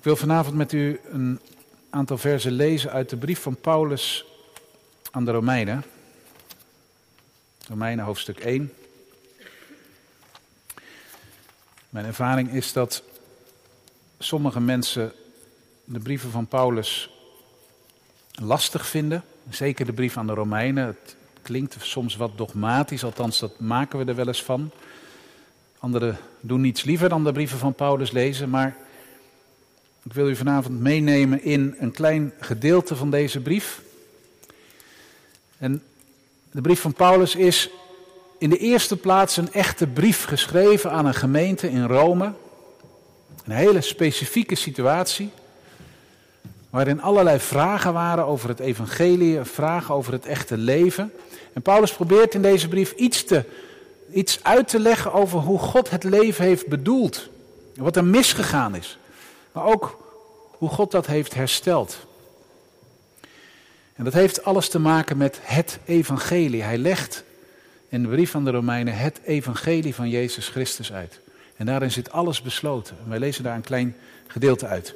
Ik wil vanavond met u een aantal versen lezen uit de brief van Paulus aan de Romeinen. Romeinen hoofdstuk 1. Mijn ervaring is dat sommige mensen de brieven van Paulus lastig vinden. Zeker de brief aan de Romeinen. Het klinkt soms wat dogmatisch, althans dat maken we er wel eens van. Anderen doen niets liever dan de brieven van Paulus lezen, maar ik wil u vanavond meenemen in een klein gedeelte van deze brief. En de brief van Paulus is in de eerste plaats een echte brief geschreven aan een gemeente in Rome. Een hele specifieke situatie. Waarin allerlei vragen waren over het evangelie, vragen over het echte leven. En Paulus probeert in deze brief iets, te, iets uit te leggen over hoe God het leven heeft bedoeld. Wat er misgegaan is. Maar ook hoe God dat heeft hersteld. En dat heeft alles te maken met het evangelie. Hij legt in de brief van de Romeinen het evangelie van Jezus Christus uit. En daarin zit alles besloten. wij lezen daar een klein gedeelte uit.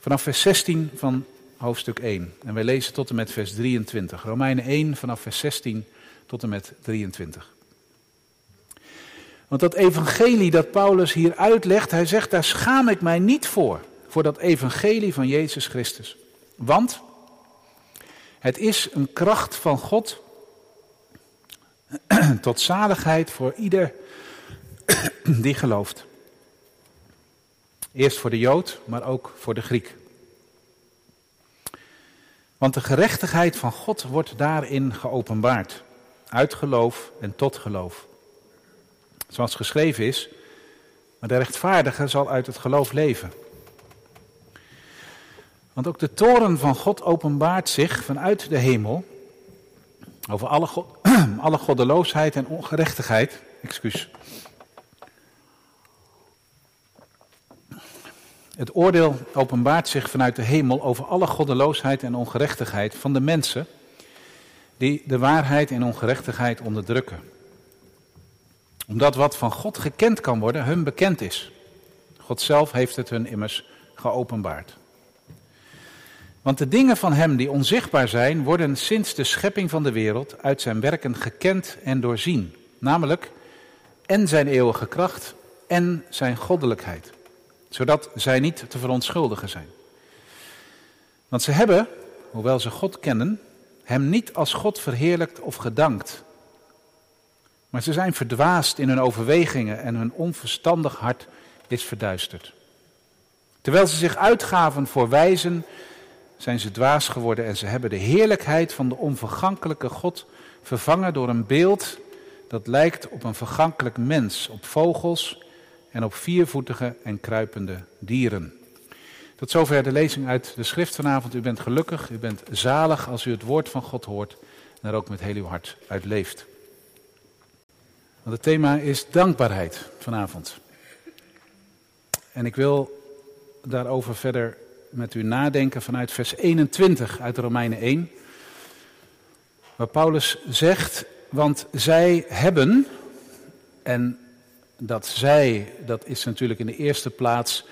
Vanaf vers 16 van hoofdstuk 1. En wij lezen tot en met vers 23. Romeinen 1 vanaf vers 16 tot en met 23. Want dat evangelie dat Paulus hier uitlegt, hij zegt, daar schaam ik mij niet voor, voor dat evangelie van Jezus Christus. Want het is een kracht van God tot zaligheid voor ieder die gelooft. Eerst voor de Jood, maar ook voor de Griek. Want de gerechtigheid van God wordt daarin geopenbaard, uit geloof en tot geloof. Zoals geschreven is, maar de rechtvaardige zal uit het geloof leven. Want ook de toren van God openbaart zich vanuit de hemel over alle, alle goddeloosheid en ongerechtigheid. Excuus. Het oordeel openbaart zich vanuit de hemel over alle goddeloosheid en ongerechtigheid van de mensen die de waarheid en ongerechtigheid onderdrukken. Omdat wat van God gekend kan worden, hun bekend is. God zelf heeft het hun immers geopenbaard. Want de dingen van Hem die onzichtbaar zijn, worden sinds de schepping van de wereld uit Zijn werken gekend en doorzien. Namelijk en Zijn eeuwige kracht en Zijn goddelijkheid. Zodat zij niet te verontschuldigen zijn. Want ze hebben, hoewel ze God kennen, Hem niet als God verheerlijkt of gedankt. Maar ze zijn verdwaasd in hun overwegingen en hun onverstandig hart is verduisterd. Terwijl ze zich uitgaven voor wijzen zijn ze dwaas geworden en ze hebben de heerlijkheid van de onvergankelijke God vervangen door een beeld dat lijkt op een vergankelijk mens, op vogels en op viervoetige en kruipende dieren. Tot zover de lezing uit de schrift vanavond. U bent gelukkig, u bent zalig als u het woord van God hoort en er ook met heel uw hart uit leeft. Want het thema is dankbaarheid vanavond. En ik wil daarover verder met u nadenken vanuit vers 21 uit Romeinen 1. Waar Paulus zegt, want zij hebben, en dat zij, dat is natuurlijk in de eerste plaats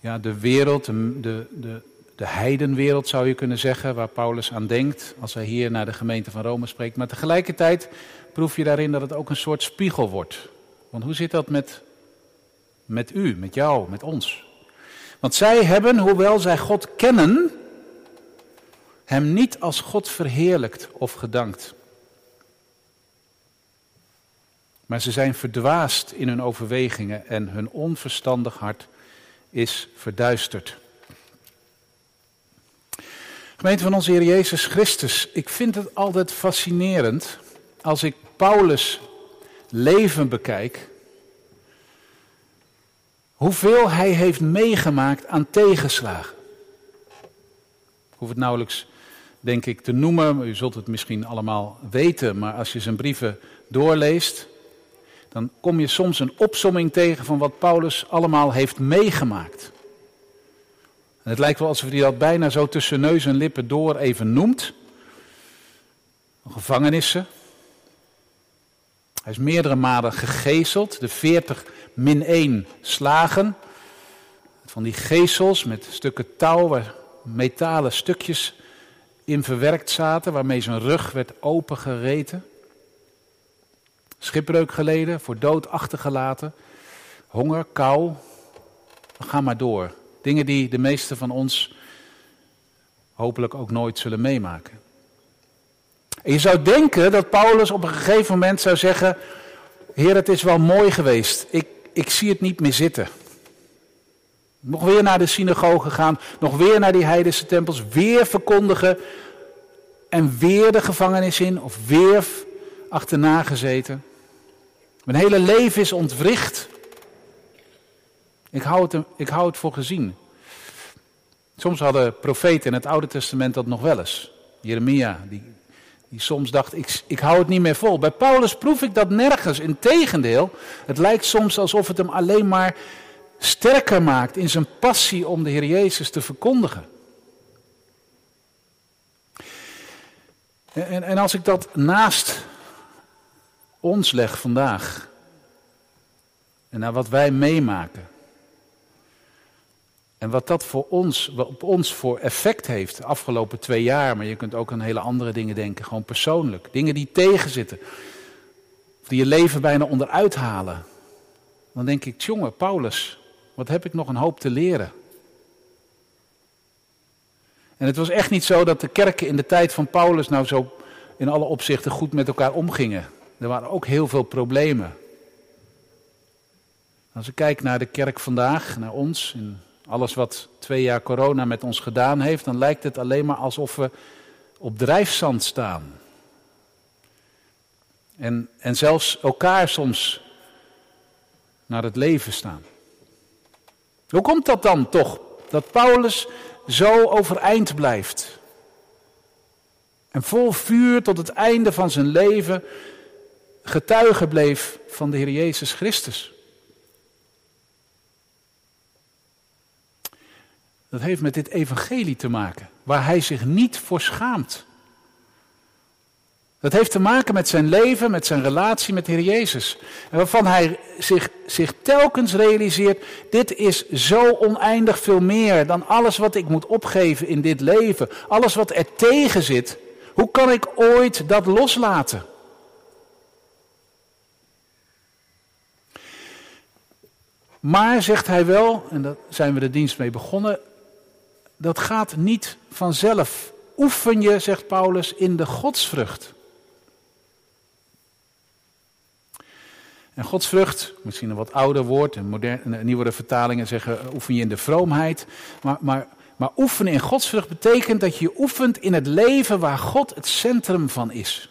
ja, de wereld, de, de, de, de heidenwereld zou je kunnen zeggen, waar Paulus aan denkt als hij hier naar de gemeente van Rome spreekt. Maar tegelijkertijd proef je daarin dat het ook een soort spiegel wordt. Want hoe zit dat met, met u, met jou, met ons? Want zij hebben, hoewel zij God kennen, hem niet als God verheerlijkt of gedankt. Maar ze zijn verdwaasd in hun overwegingen en hun onverstandig hart is verduisterd. Gemeente van onze Heer Jezus Christus, ik vind het altijd fascinerend als ik Paulus leven bekijk Hoeveel hij heeft meegemaakt aan tegenslagen. Ik hoef het nauwelijks, denk ik, te noemen. U zult het misschien allemaal weten. Maar als je zijn brieven doorleest. dan kom je soms een opsomming tegen van wat Paulus allemaal heeft meegemaakt. En het lijkt wel alsof hij dat bijna zo tussen neus en lippen door even noemt. Gevangenissen. Hij is meerdere malen gegezeld. De veertig min 1 slagen. van die gezels met stukken touw waar metalen stukjes in verwerkt zaten, waarmee zijn rug werd opengereten. Schipbreuk geleden, voor dood achtergelaten, honger, kou. We gaan maar door. Dingen die de meesten van ons hopelijk ook nooit zullen meemaken. En je zou denken dat Paulus op een gegeven moment zou zeggen: Heer, het is wel mooi geweest. Ik, ik zie het niet meer zitten. Nog weer naar de synagoge gaan, nog weer naar die heidense tempels, weer verkondigen en weer de gevangenis in of weer achterna gezeten. Mijn hele leven is ontwricht. Ik hou het, ik hou het voor gezien. Soms hadden profeten in het Oude Testament dat nog wel eens. Jeremia, die, die soms dacht, ik, ik hou het niet meer vol. Bij Paulus proef ik dat nergens. Integendeel, het lijkt soms alsof het hem alleen maar sterker maakt in zijn passie om de Heer Jezus te verkondigen. En, en als ik dat naast ons leg vandaag, en naar wat wij meemaken, en wat dat voor ons, op ons voor effect heeft de afgelopen twee jaar, maar je kunt ook aan hele andere dingen denken, gewoon persoonlijk. Dingen die tegenzitten, of die je leven bijna onderuit halen. Dan denk ik, jongen, Paulus, wat heb ik nog een hoop te leren. En het was echt niet zo dat de kerken in de tijd van Paulus nou zo in alle opzichten goed met elkaar omgingen. Er waren ook heel veel problemen. Als ik kijk naar de kerk vandaag, naar ons, in alles wat twee jaar corona met ons gedaan heeft, dan lijkt het alleen maar alsof we op drijfzand staan. En, en zelfs elkaar soms naar het leven staan. Hoe komt dat dan toch, dat Paulus zo overeind blijft? En vol vuur tot het einde van zijn leven getuige bleef van de Heer Jezus Christus. Dat heeft met dit evangelie te maken, waar hij zich niet voor schaamt. Dat heeft te maken met zijn leven, met zijn relatie met de Heer Jezus. En waarvan hij zich, zich telkens realiseert, dit is zo oneindig veel meer dan alles wat ik moet opgeven in dit leven. Alles wat er tegen zit. Hoe kan ik ooit dat loslaten? Maar, zegt hij wel, en daar zijn we de dienst mee begonnen, dat gaat niet vanzelf. Oefen je, zegt Paulus, in de godsvrucht. En godsvrucht, misschien een wat ouder woord, en moderne, nieuwere vertalingen zeggen oefen je in de vroomheid. Maar, maar, maar oefenen in godsvrucht betekent dat je oefent in het leven waar God het centrum van is.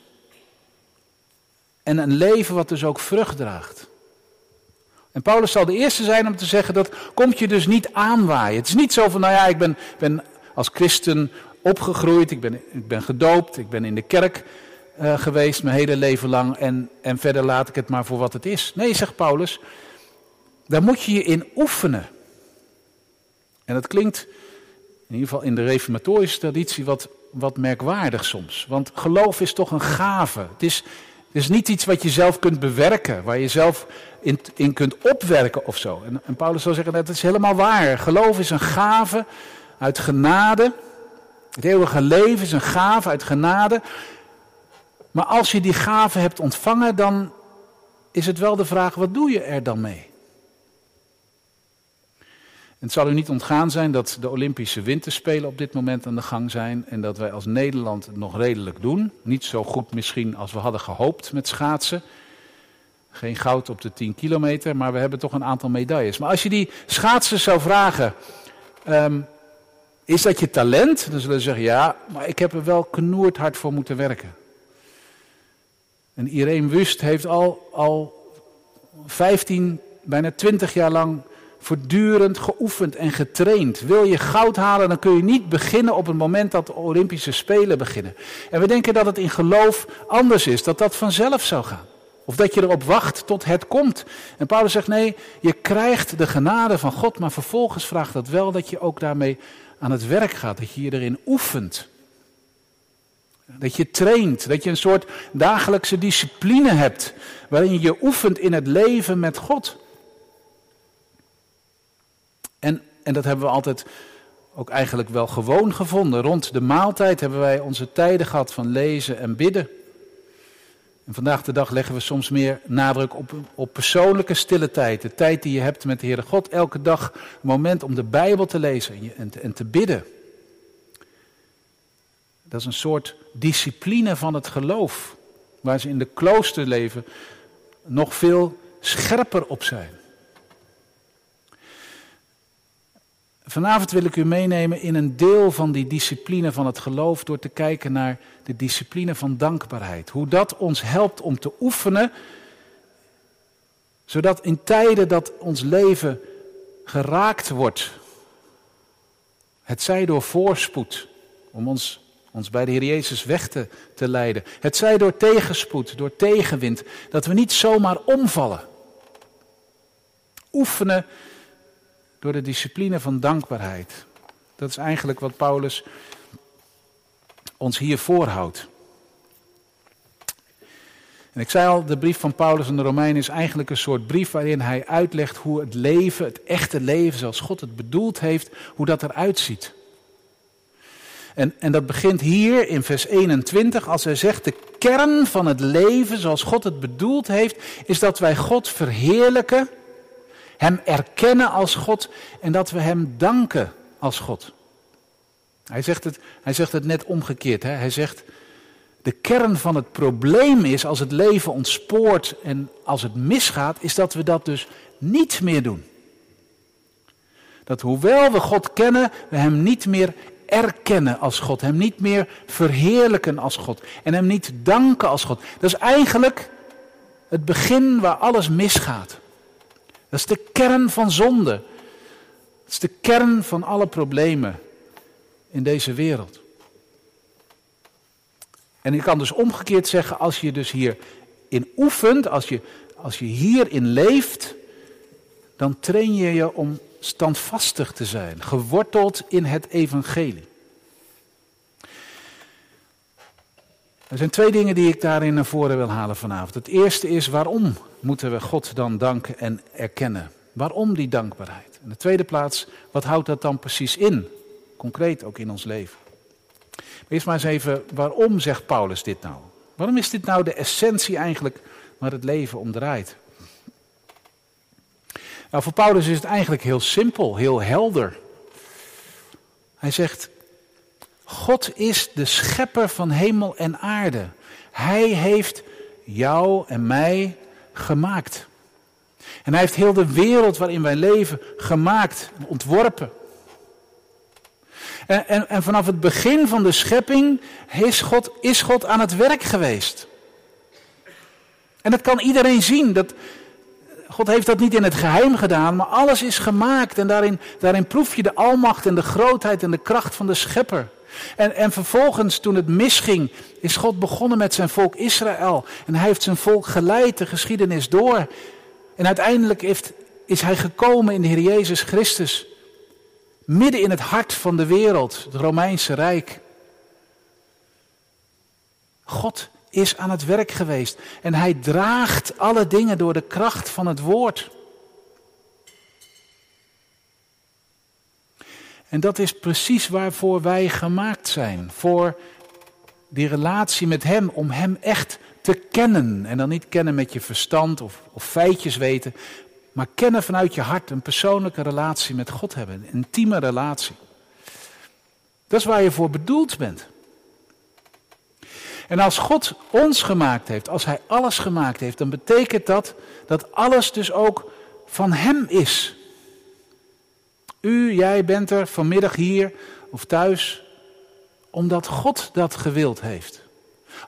En een leven wat dus ook vrucht draagt. En Paulus zal de eerste zijn om te zeggen dat komt je dus niet aanwaaien. Het is niet zo van, nou ja, ik ben, ben als christen opgegroeid, ik ben, ik ben gedoopt, ik ben in de kerk uh, geweest mijn hele leven lang en, en verder laat ik het maar voor wat het is. Nee, zegt Paulus, daar moet je je in oefenen. En dat klinkt in ieder geval in de reformatorische traditie wat, wat merkwaardig soms. Want geloof is toch een gave. Het is, is niet iets wat je zelf kunt bewerken, waar je zelf in, in kunt opwerken of zo. En, en Paulus zou zeggen, dat is helemaal waar. Geloof is een gave uit genade. Het eeuwige leven is een gave uit genade. Maar als je die gave hebt ontvangen, dan is het wel de vraag, wat doe je er dan mee? Het zal u niet ontgaan zijn dat de Olympische Winterspelen op dit moment aan de gang zijn en dat wij als Nederland het nog redelijk doen. Niet zo goed misschien als we hadden gehoopt met schaatsen. Geen goud op de 10 kilometer, maar we hebben toch een aantal medailles. Maar als je die schaatsers zou vragen, um, is dat je talent? Dan zullen ze zeggen, ja, maar ik heb er wel knoerd hard voor moeten werken. En Irene Wust heeft al, al 15, bijna 20 jaar lang voortdurend geoefend en getraind. Wil je goud halen, dan kun je niet beginnen op het moment dat de Olympische Spelen beginnen. En we denken dat het in geloof anders is, dat dat vanzelf zou gaan. Of dat je erop wacht tot het komt. En Paulus zegt nee, je krijgt de genade van God, maar vervolgens vraagt dat wel dat je ook daarmee aan het werk gaat, dat je je erin oefent. Dat je traint, dat je een soort dagelijkse discipline hebt, waarin je je oefent in het leven met God. En, en dat hebben we altijd ook eigenlijk wel gewoon gevonden. Rond de maaltijd hebben wij onze tijden gehad van lezen en bidden. En vandaag de dag leggen we soms meer nadruk op, op persoonlijke stille tijd. De tijd die je hebt met de Heere God. Elke dag een moment om de Bijbel te lezen en, en, en te bidden. Dat is een soort discipline van het geloof. Waar ze in de kloosterleven nog veel scherper op zijn. Vanavond wil ik u meenemen in een deel van die discipline van het geloof door te kijken naar de discipline van dankbaarheid. Hoe dat ons helpt om te oefenen, zodat in tijden dat ons leven geraakt wordt, het zij door voorspoed, om ons, ons bij de Heer Jezus weg te, te leiden, het zij door tegenspoed, door tegenwind, dat we niet zomaar omvallen. Oefenen de discipline van dankbaarheid. Dat is eigenlijk wat Paulus ons hier voorhoudt. En ik zei al, de brief van Paulus aan de Romeinen is eigenlijk een soort brief waarin hij uitlegt hoe het leven, het echte leven zoals God het bedoeld heeft, hoe dat eruit ziet. En, en dat begint hier in vers 21 als hij zegt, de kern van het leven zoals God het bedoeld heeft, is dat wij God verheerlijken hem erkennen als God en dat we Hem danken als God. Hij zegt het, hij zegt het net omgekeerd. Hè? Hij zegt, de kern van het probleem is als het leven ontspoort en als het misgaat, is dat we dat dus niet meer doen. Dat hoewel we God kennen, we Hem niet meer erkennen als God, Hem niet meer verheerlijken als God en Hem niet danken als God. Dat is eigenlijk het begin waar alles misgaat. Dat is de kern van zonde. Dat is de kern van alle problemen in deze wereld. En ik kan dus omgekeerd zeggen, als je dus hierin oefent, als je, als je hierin leeft, dan train je je om standvastig te zijn, geworteld in het evangelie. Er zijn twee dingen die ik daarin naar voren wil halen vanavond. Het eerste is waarom moeten we God dan danken en erkennen? Waarom die dankbaarheid? In de tweede plaats, wat houdt dat dan precies in? Concreet ook in ons leven. Eerst maar eens even, waarom zegt Paulus dit nou? Waarom is dit nou de essentie eigenlijk waar het leven om draait? Nou, voor Paulus is het eigenlijk heel simpel, heel helder. Hij zegt, God is de schepper van hemel en aarde. Hij heeft jou en mij gemaakt. En hij heeft heel de wereld waarin wij leven gemaakt, ontworpen. En, en, en, vanaf het begin van de schepping is God, is God aan het werk geweest. En dat kan iedereen zien. Dat, God heeft dat niet in het geheim gedaan, maar alles is gemaakt. En daarin, daarin proef je de almacht en de grootheid en de kracht van de schepper. En, en vervolgens, toen het misging, is God begonnen met zijn volk Israël. En hij heeft zijn volk geleid, de geschiedenis door. En uiteindelijk heeft, is hij gekomen in de Heer Jezus Christus. Midden in het hart van de wereld, het Romeinse Rijk. God is aan het werk geweest. En hij draagt alle dingen door de kracht van het woord. En dat is precies waarvoor wij gemaakt zijn. Voor die relatie met Hem, om Hem echt te kennen. En dan niet kennen met je verstand of, of feitjes weten, maar kennen vanuit je hart, een persoonlijke relatie met God hebben, een intieme relatie. Dat is waar je voor bedoeld bent. En als God ons gemaakt heeft, als Hij alles gemaakt heeft, dan betekent dat dat alles dus ook van Hem is. U, jij bent er vanmiddag hier of thuis omdat God dat gewild heeft.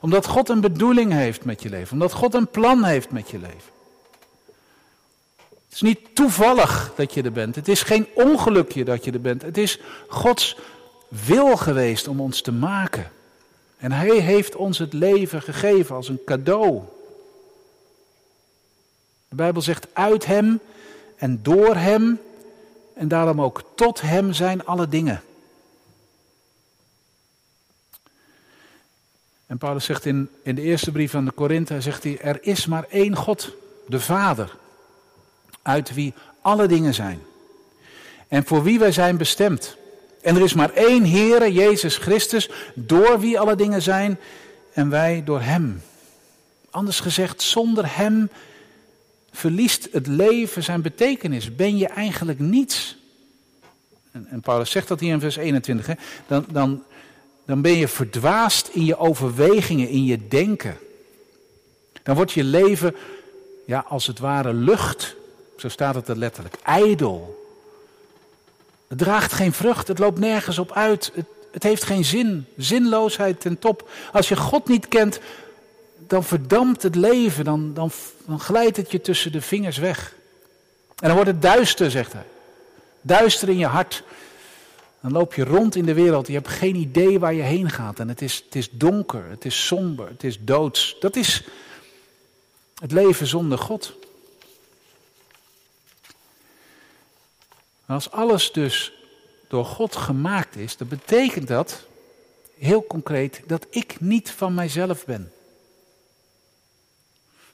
Omdat God een bedoeling heeft met je leven. Omdat God een plan heeft met je leven. Het is niet toevallig dat je er bent. Het is geen ongelukje dat je er bent. Het is Gods wil geweest om ons te maken. En Hij heeft ons het leven gegeven als een cadeau. De Bijbel zegt uit Hem en door Hem en daarom ook tot Hem zijn alle dingen. En Paulus zegt in, in de eerste brief aan de Korinthe, zegt hij, er is maar één God, de Vader, uit wie alle dingen zijn. en voor wie wij zijn bestemd. En er is maar één Heere, Jezus Christus, door wie alle dingen zijn en wij door Hem. Anders gezegd, zonder Hem verliest het leven zijn betekenis. Ben je eigenlijk niets. En, Paulus zegt dat hier in vers 21. Hè? Dan, dan, dan ben je verdwaasd in je overwegingen, in je denken. Dan wordt je leven, ja, als het ware lucht. Zo staat het er letterlijk. Ijdel. Het draagt geen vrucht, het loopt nergens op uit. Het, het heeft geen zin. Zinloosheid ten top. Als je God niet kent, dan verdampt het leven. Dan, dan, dan glijdt het je tussen de vingers weg. En dan wordt het duister, zegt hij. Duister in je hart. Dan loop je rond in de wereld. Je hebt geen idee waar je heen gaat. En het is, het is donker, het is somber, het is doods. Dat is het leven zonder God. als alles dus door God gemaakt is, dan betekent dat heel concreet dat ik niet van mijzelf ben.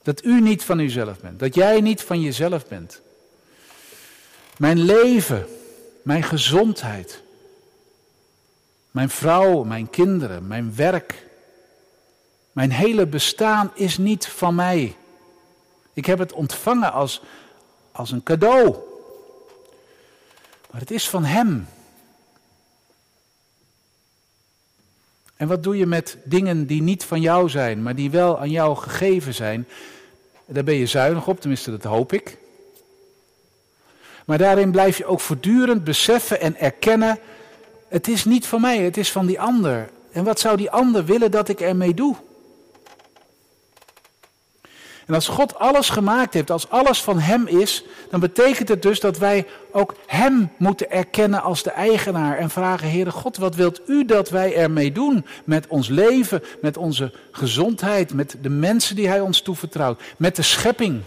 Dat u niet van uzelf bent. Dat jij niet van jezelf bent. Mijn leven, mijn gezondheid, mijn vrouw, mijn kinderen, mijn werk, mijn hele bestaan is niet van mij. Ik heb het ontvangen als, als een cadeau. Maar het is van Hem. En wat doe je met dingen die niet van jou zijn, maar die wel aan jou gegeven zijn? Daar ben je zuinig op, tenminste dat hoop ik. Maar daarin blijf je ook voortdurend beseffen en erkennen: het is niet van mij, het is van die ander. En wat zou die ander willen dat ik ermee doe? En als God alles gemaakt heeft, als alles van Hem is, dan betekent het dus dat wij ook Hem moeten erkennen als de eigenaar en vragen, Heere God, wat wilt U dat wij ermee doen met ons leven, met onze gezondheid, met de mensen die Hij ons toevertrouwt, met de schepping?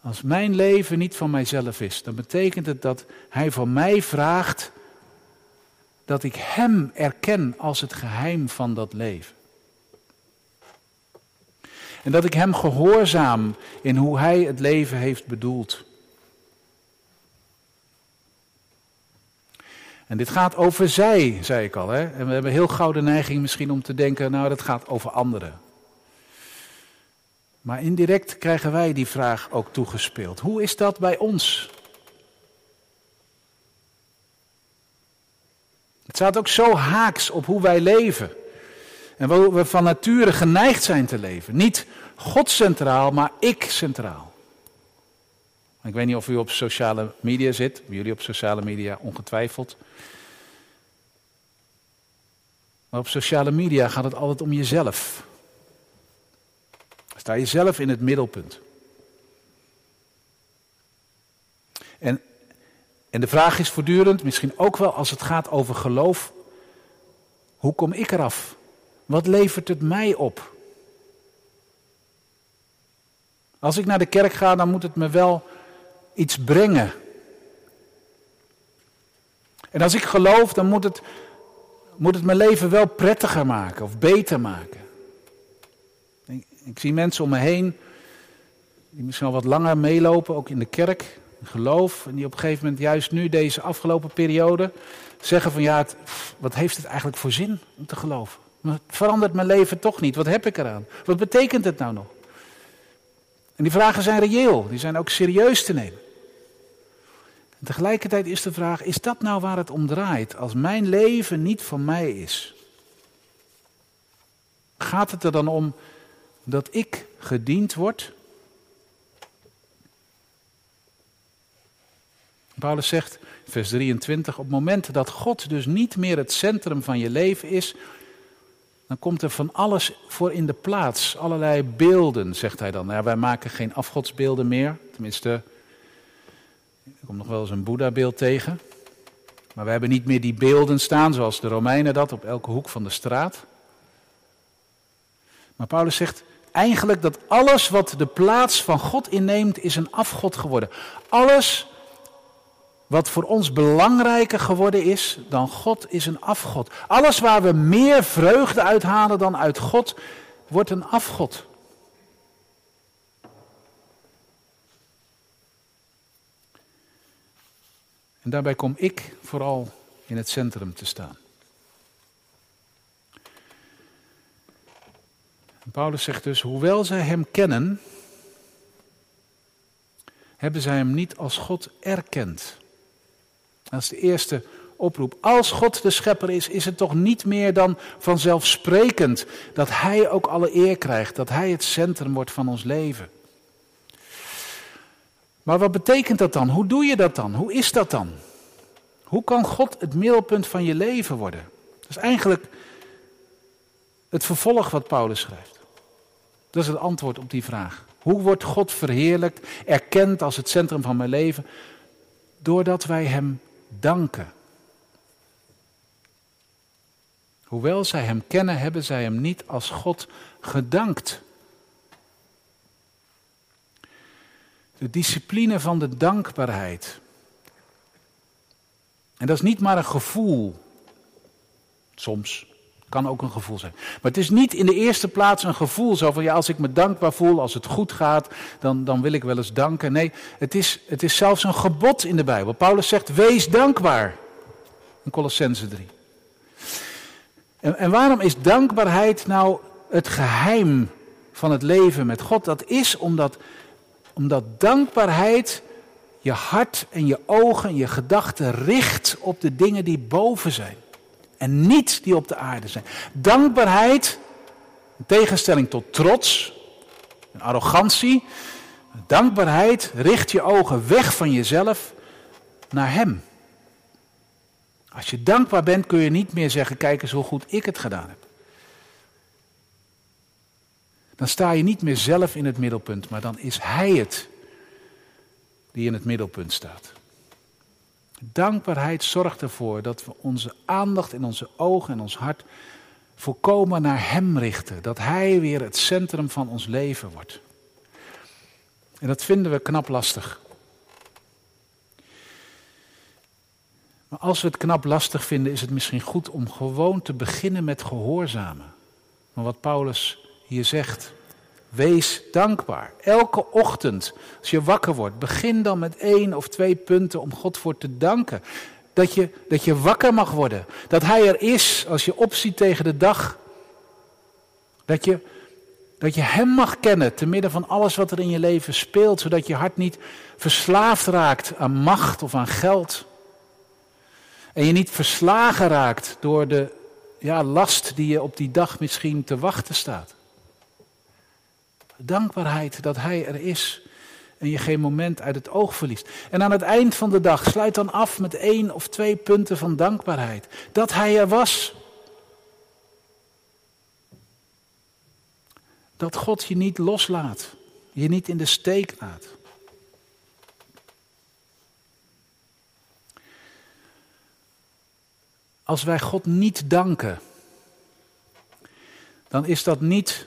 Als mijn leven niet van mijzelf is, dan betekent het dat Hij van mij vraagt dat ik Hem erken als het geheim van dat leven. En dat ik Hem gehoorzaam in hoe Hij het leven heeft bedoeld. En dit gaat over zij, zei ik al. Hè? En we hebben heel gauw de neiging misschien om te denken, nou dat gaat over anderen. Maar indirect krijgen wij die vraag ook toegespeeld. Hoe is dat bij ons? Het staat ook zo haaks op hoe wij leven. En hoe we van nature geneigd zijn te leven. Niet God centraal, maar ik centraal. Ik weet niet of u op sociale media zit. Jullie op sociale media ongetwijfeld. Maar op sociale media gaat het altijd om jezelf. Sta jezelf in het middelpunt. En, en de vraag is voortdurend, misschien ook wel als het gaat over geloof, hoe kom ik eraf? Wat levert het mij op? Als ik naar de kerk ga, dan moet het me wel iets brengen. En als ik geloof, dan moet het, moet het mijn leven wel prettiger maken of beter maken. Ik, zie mensen om me heen die misschien al wat langer meelopen, ook in de kerk, geloof. En die op een gegeven moment, juist nu, deze afgelopen periode, zeggen van ja, wat heeft het eigenlijk voor zin om te geloven? Het verandert mijn leven toch niet. Wat heb ik eraan? Wat betekent het nou nog? En die vragen zijn reëel, die zijn ook serieus te nemen. En tegelijkertijd is de vraag, is dat nou waar het om draait? Als mijn leven niet van mij is. Gaat het er dan om dat ik gediend word? Paulus zegt, vers 23, op het moment dat God dus niet meer het centrum van je leven is, dan komt er van alles voor in de plaats. Allerlei beelden, zegt hij dan. Ja, wij maken geen afgodsbeelden meer. Tenminste, er komt nog wel eens een Boeddha-beeld tegen. Maar we hebben niet meer die beelden staan, zoals de Romeinen dat, op elke hoek van de straat. Maar Paulus zegt eigenlijk dat alles wat de plaats van God inneemt, is een afgod geworden. Alles wat voor ons belangrijker geworden is dan God, is een afgod. Alles waar we meer vreugde uithalen dan uit God, wordt een afgod. En daarbij kom ik vooral in het centrum te staan. Paulus zegt dus, hoewel zij Hem kennen, hebben zij Hem niet als God erkend. Dat is de eerste oproep. Als God de schepper is, is het toch niet meer dan vanzelfsprekend dat Hij ook alle eer krijgt, dat Hij het centrum wordt van ons leven. Maar wat betekent dat dan? Hoe doe je dat dan? Hoe is dat dan? Hoe kan God het middelpunt van je leven worden? Dat is eigenlijk het vervolg wat Paulus schrijft. Dat is het antwoord op die vraag. Hoe wordt God verheerlijkt, erkend als het centrum van mijn leven? Doordat wij Hem danken. Hoewel zij Hem kennen, hebben zij Hem niet als God gedankt. De discipline van de dankbaarheid. En dat is niet maar een gevoel. Soms. Kan ook een gevoel zijn. Maar het is niet in de eerste plaats een gevoel zo van ja, als ik me dankbaar voel, als het goed gaat, dan, dan wil ik wel eens danken. Nee, het is, het is zelfs een gebod in de Bijbel. Paulus zegt, wees dankbaar. In Colossense 3. En, en waarom is dankbaarheid nou het geheim van het leven met God? Dat is omdat, omdat dankbaarheid je hart en je ogen en je gedachten richt op de dingen die boven zijn. En niet die op de aarde zijn. Dankbaarheid, in tegenstelling tot trots en arrogantie. Dankbaarheid richt je ogen weg van jezelf naar Hem. Als je dankbaar bent kun je niet meer zeggen, kijk eens hoe goed ik het gedaan heb. Dan sta je niet meer zelf in het middelpunt, maar dan is Hij het die in het middelpunt staat. Dankbaarheid zorgt ervoor dat we onze aandacht en onze ogen en ons hart volkomen naar Hem richten. Dat Hij weer het centrum van ons leven wordt. En dat vinden we knap lastig. Maar als we het knap lastig vinden, is het misschien goed om gewoon te beginnen met gehoorzamen. Maar wat Paulus hier zegt, wees dankbaar. Elke ochtend, als je wakker wordt, begin dan met één of twee punten om God voor te danken. Dat je, dat je wakker mag worden. Dat Hij er is als je opziet tegen de dag. Dat je, dat je Hem mag kennen te midden van alles wat er in je leven speelt. Zodat je hart niet verslaafd raakt aan macht of aan geld. En je niet verslagen raakt door de ja, last die je op die dag misschien te wachten staat. Dankbaarheid dat Hij er is en je geen moment uit het oog verliest. En aan het eind van de dag sluit dan af met één of twee punten van dankbaarheid. Dat Hij er was. Dat God je niet loslaat, je niet in de steek laat. Als wij God niet danken, dan is dat niet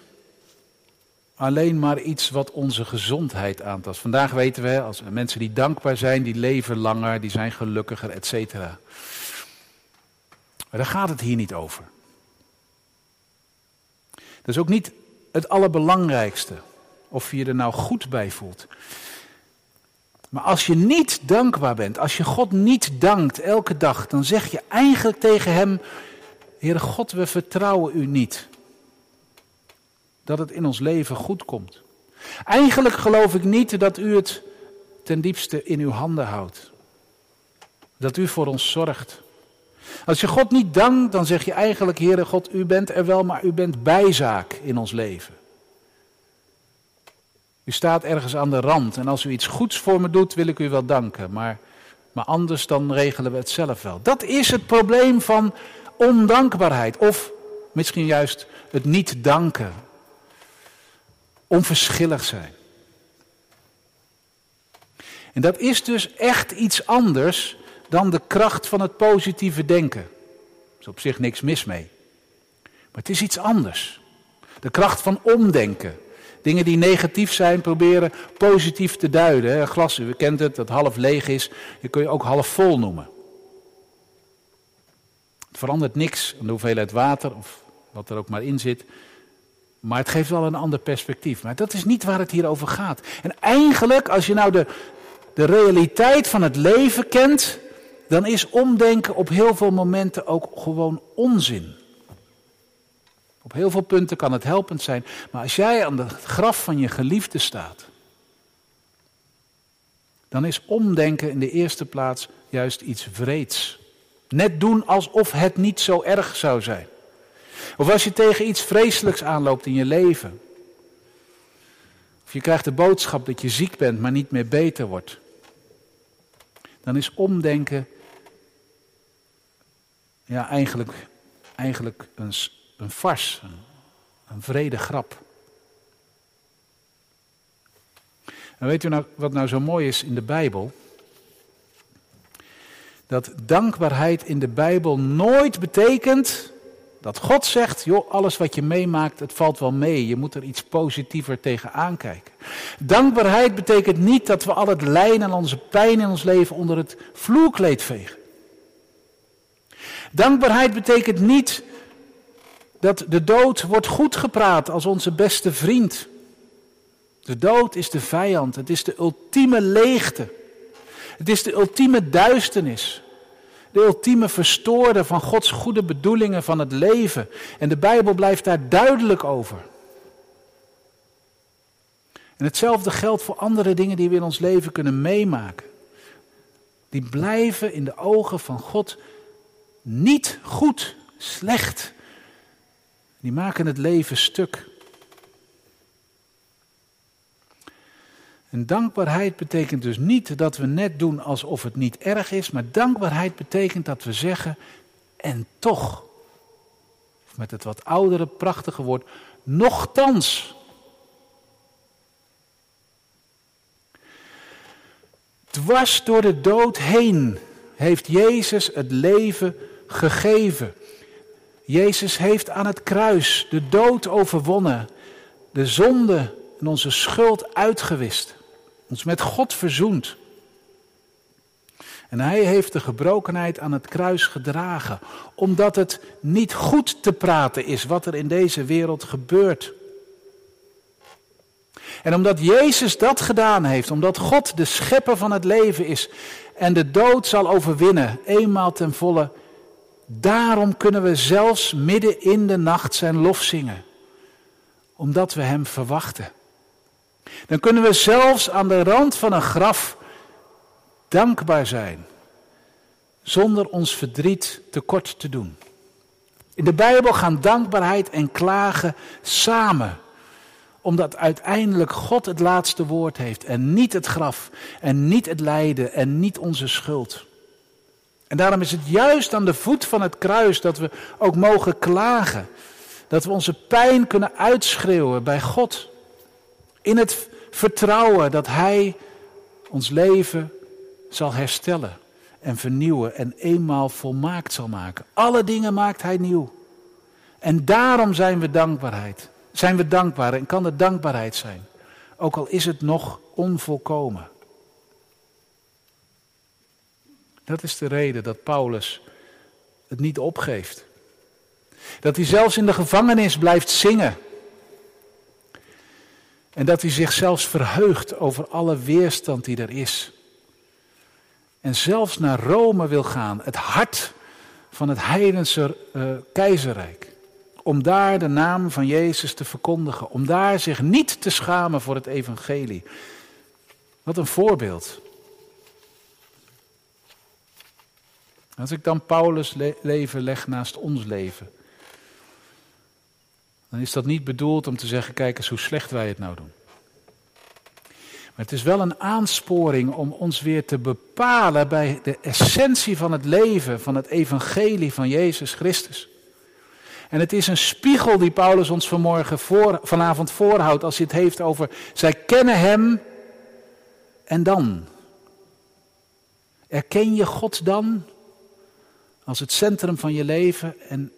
alleen maar iets wat onze gezondheid aantast. Vandaag weten we, als mensen die dankbaar zijn, die leven langer, die zijn gelukkiger, et cetera. Maar daar gaat het hier niet over. Dat is ook niet het allerbelangrijkste, of je er nou goed bij voelt. Maar als je niet dankbaar bent, als je God niet dankt elke dag, dan zeg je eigenlijk tegen Hem, Heere God, we vertrouwen U niet. Dat het in ons leven goed komt. Eigenlijk geloof ik niet dat U het ten diepste in uw handen houdt. Dat U voor ons zorgt. Als je God niet dankt, dan zeg je eigenlijk, Heere God, U bent er wel, maar U bent bijzaak in ons leven. U staat ergens aan de rand en als u iets goeds voor me doet, wil ik u wel danken. Maar, maar anders dan regelen we het zelf wel. Dat is het probleem van ondankbaarheid. Of misschien juist het niet danken. Onverschillig zijn. En dat is dus echt iets anders dan de kracht van het positieve denken. Er is op zich niks mis mee. Maar het is iets anders. De kracht van omdenken. Dingen die negatief zijn, proberen positief te duiden. Een glas, u kent het, dat half leeg is, je kun je ook half vol noemen. Het verandert niks aan de hoeveelheid water of wat er ook maar in zit. Maar het geeft wel een ander perspectief. Maar dat is niet waar het hier over gaat. En eigenlijk, als je nou de, de realiteit van het leven kent, dan is omdenken op heel veel momenten ook gewoon onzin. Op heel veel punten kan het helpend zijn, maar als jij aan het graf van je geliefde staat, dan is omdenken in de eerste plaats juist iets vreeds. Net doen alsof het niet zo erg zou zijn. Of als je tegen iets vreselijks aanloopt in je leven. Of je krijgt de boodschap dat je ziek bent, maar niet meer beter wordt. Dan is omdenken ja, eigenlijk, eigenlijk een, een fars, een, een vrede grap. En weet u nou, wat nou zo mooi is in de Bijbel? Dat dankbaarheid in de Bijbel nooit betekent dat God zegt, joh, alles wat je meemaakt, het valt wel mee. Je moet er iets positiever tegen aankijken. Dankbaarheid betekent niet dat we al het lijden en onze pijn in ons leven onder het vloerkleed vegen. Dankbaarheid betekent niet dat de dood wordt goed gepraat als onze beste vriend. De dood is de vijand, het is de ultieme leegte. Het is de ultieme duisternis. De ultieme verstoorde van Gods goede bedoelingen van het leven. En de Bijbel blijft daar duidelijk over. En hetzelfde geldt voor andere dingen die we in ons leven kunnen meemaken. Die blijven in de ogen van God niet goed, slecht. Die maken het leven stuk. En dankbaarheid betekent dus niet dat we net doen alsof het niet erg is, maar dankbaarheid betekent dat we zeggen, en toch, of met het wat oudere, prachtige woord, nochtans. Dwars door de dood heen heeft Jezus het leven gegeven. Jezus heeft aan het kruis de dood overwonnen, de zonde en onze schuld uitgewist ons met God verzoend. En hij heeft de gebrokenheid aan het kruis gedragen, omdat het niet goed te praten is wat er in deze wereld gebeurt. En omdat Jezus dat gedaan heeft, omdat God de schepper van het leven is en de dood zal overwinnen, eenmaal ten volle, daarom kunnen we zelfs midden in de nacht zijn lof zingen, omdat we Hem verwachten. Dan kunnen we zelfs aan de rand van een graf dankbaar zijn, zonder ons verdriet tekort te doen. In de Bijbel gaan dankbaarheid en klagen samen, omdat uiteindelijk God het laatste woord heeft en niet het graf en niet het lijden en niet onze schuld. En daarom is het juist aan de voet van het kruis dat we ook mogen klagen. Dat we onze pijn kunnen uitschreeuwen bij God. In het vertrouwen dat Hij ons leven zal herstellen en vernieuwen en eenmaal volmaakt zal maken. Alle dingen maakt Hij nieuw. En daarom zijn we dankbaarheid. Zijn we dankbaar en kan het dankbaarheid zijn. Ook al is het nog onvolkomen. Dat is de reden dat Paulus het niet opgeeft. Dat hij zelfs in de gevangenis blijft zingen. En dat hij zich zelfs verheugt over alle weerstand die er is. En zelfs naar Rome wil gaan, het hart van het heidense uh, keizerrijk. Om daar de naam van Jezus te verkondigen. Om daar zich niet te schamen voor het evangelie. Wat een voorbeeld. Als ik dan Paulus' leven leg naast ons leven dan is dat niet bedoeld om te zeggen, kijk eens hoe slecht wij het nou doen. Maar het is wel een aansporing om ons weer te bepalen bij de essentie van het leven, van het evangelie van Jezus Christus. En het is een spiegel die Paulus ons vanmorgen voor, vanavond voorhoudt als hij het heeft over, zij kennen Hem en dan. Erken je God dan als het centrum van je leven en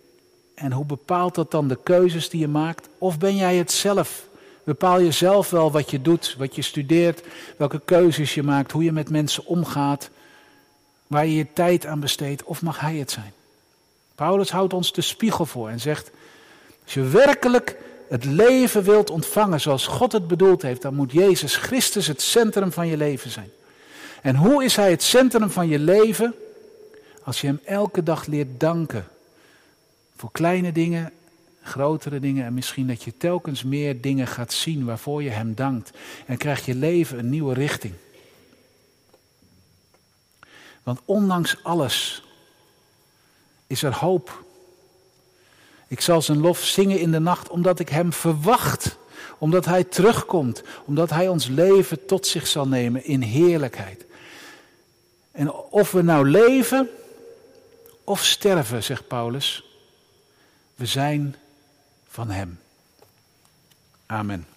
en hoe bepaalt dat dan de keuzes die je maakt? Of ben jij het zelf? Bepaal je zelf wel wat je doet, wat je studeert, welke keuzes je maakt, hoe je met mensen omgaat, waar je je tijd aan besteedt, of mag hij het zijn? Paulus houdt ons de spiegel voor en zegt, als je werkelijk het leven wilt ontvangen zoals God het bedoeld heeft, dan moet Jezus Christus het centrum van je leven zijn. En hoe is hij het centrum van je leven? Als je Hem elke dag leert danken voor kleine dingen, grotere dingen en misschien dat je telkens meer dingen gaat zien waarvoor je Hem dankt. En krijgt je leven een nieuwe richting. Want ondanks alles is er hoop. Ik zal zijn lof zingen in de nacht omdat ik Hem verwacht. Omdat Hij terugkomt. Omdat Hij ons leven tot zich zal nemen in heerlijkheid. En of we nou leven of sterven, zegt Paulus, we zijn van Hem. Amen.